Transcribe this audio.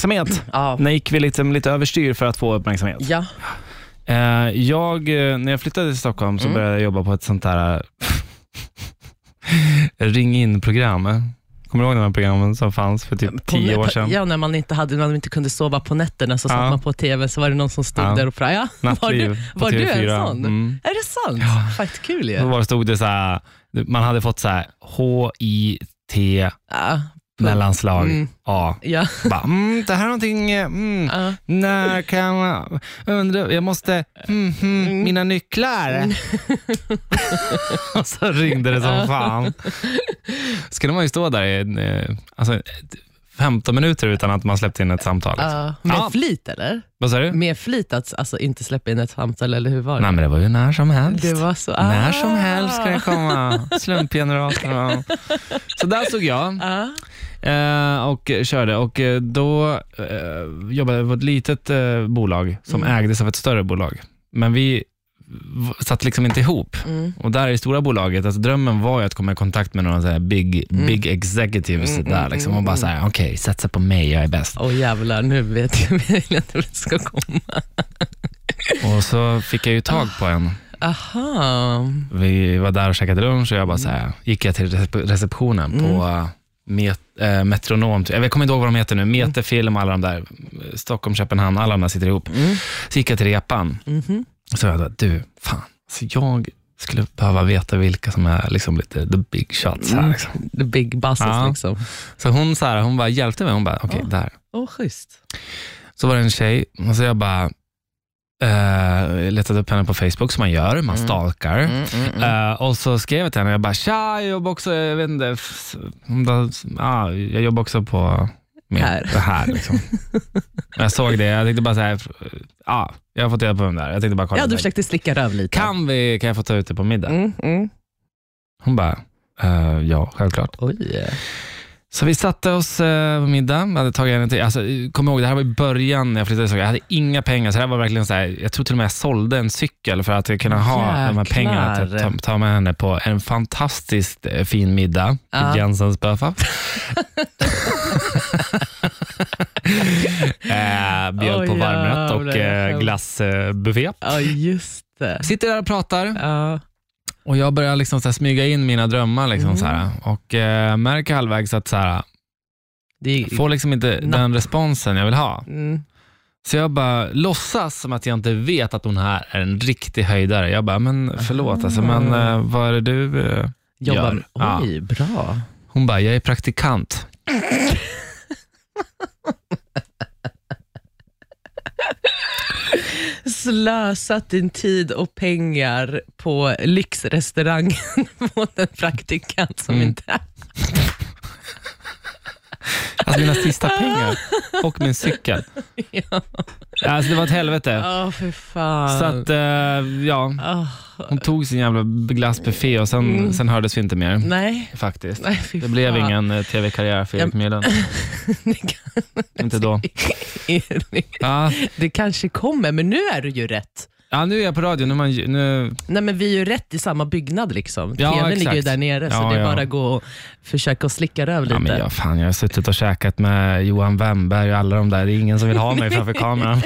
Uppmärksamhet. Ja. När gick vi liksom lite överstyr för att få uppmärksamhet? ja. Eh, jag, eh, när jag flyttade till Stockholm så Mm. började jag jobba på ett sånt där ring in-program. Kommer du ihåg de här programmen som fanns för typ tio år sedan? Ja, när man inte, hade, när man inte kunde sova på nätterna så satt Ja. man på TV så var det någon som stod Ja. där och frågade, ja, var Nattliv du, på var du en TV4. sån? Mm. Är det sant? Faktiskt kul ju. Då var det, stod det så här, man hade fått så här H-I-T Ja. Mellanslag Mm. A. Ja. Bara, mm, det här är någonting, eh, mm, Ja. när kan jag, undra, jag måste, mm, mm, Mm. mina nycklar. och så ringde det som Ja. fan. Skulle man ju stå där i eh, alltså, 15 minuter utan att man släppte in ett samtal. liksom. Ja. Med Ja. flit eller? Vad sa du? Med flit att alltså, inte släppa in ett samtal, eller hur var det? Nej men det var ju när som helst. Det var så. När som Ah. helst ska det komma. Slumpgeneratorn. Så där stod jag Ja. Eh, och körde och eh, då eh, jobbade jag på ett litet eh, bolag som Mm. ägdes av ett större bolag. Men vi satt liksom inte ihop. Mm. Och där i stora bolaget, alltså drömmen var ju att komma i kontakt med några så här big, Mm. big executives Mm, där mm, liksom, mm, och bara mm. så här, okej, satsa på mig, jag är bäst. Åh jävlar, nu vet jag hur det ska komma. Och så fick jag ju tag på en. Aha. Vi var där och käkade lunch och jag bara så här, gick jag till recep- receptionen på met, eh, Metronom, jag kommer inte ihåg vad de heter nu, Metafilm, alla de där, Stockholm, Köpenhamn, alla de där sitter ihop. Mm. Så gick jag till repan och så jag du, fan, så jag skulle behöva veta vilka som är liksom lite the big shots här. Mm. Liksom. The big bosses Ja. liksom. Så hon, så här, hon bara hjälpte mig, hon bara, okej, Ja. där. Åh, schysst. Så var det en tjej och så jag bara eh, letade upp henne på Facebook som man gör, man Mm. stalkar. Mm, mm, mm. Eh, och så skrev jag till henne, jag bara tja, jag jobbar också, jag vet inte, ah, jag jobbar också på med Här. det här. Liksom. jag såg det, jag tänkte bara så här, ja, jag har fått reda på vem det är. Jag tänkte bara kolla. Ja, du försökte slicka röv lite. kan, vi, kan jag få ta ut det på middag? Mm. Hon bara, eh, ja, självklart. Oj. Så vi satte oss eh, på middag, jag hade tagit en till. Alltså, kom ihåg, det här var i början när jag flyttade till Stockholm. Jag hade inga pengar, så det här var verkligen så här, jag tror till och med jag sålde en cykel för att kunna ha de här Jäklar. pengarna till att ta, ta med henne på en fantastiskt eh, fin middag Ja. i Jensens Böfa. eh, bjöd Oj, på varmrätt och eh, glassbuffé. Ja, just det. Sitter där och pratar Ja. Och jag börjar liksom så smyga in mina drömmar liksom Mm. och eh, märker halvvägs att så här, Det är, får liksom inte Napp. den responsen jag vill ha. mm. Så jag bara låtsas som att jag inte vet att hon här är en riktig höjdare. Jag bara, men förlåt, alltså, men Ah. eh, vad är det du eh, Jobbar. gör? Ja. Oj, bra. Hon bara, jag är praktikant. Slösat din tid och pengar på lyxrestaurangen mot en praktikant som Mm. inte är... Alltså mina sista pengar och min cykel. Ja, Alltså det var ett helvete. oh, för fan. Så att, eh, ja, Ah, hon tog sin jävla glassbuffé och sen, Mm. sen hördes vi inte mer. nej, Faktiskt. nej fy Det blev fan. ingen eh, tv-karriär för Erik Ja. Det kan- Inte då. Erik, Ja. Det kanske kommer, men nu är du ju rätt. ja, nu är jag på radio. Nu man, nu, Nej, men vi är ju rätt i samma byggnad. liksom. Ja, TVn ligger ju där nere, så Ja, det är ja. bara att gå och försöka att slicka röv lite. ja, men jag, fan, jag har suttit och käkat med Johan Wemberg och alla de där. Det är ingen som vill ha mig framför kameran.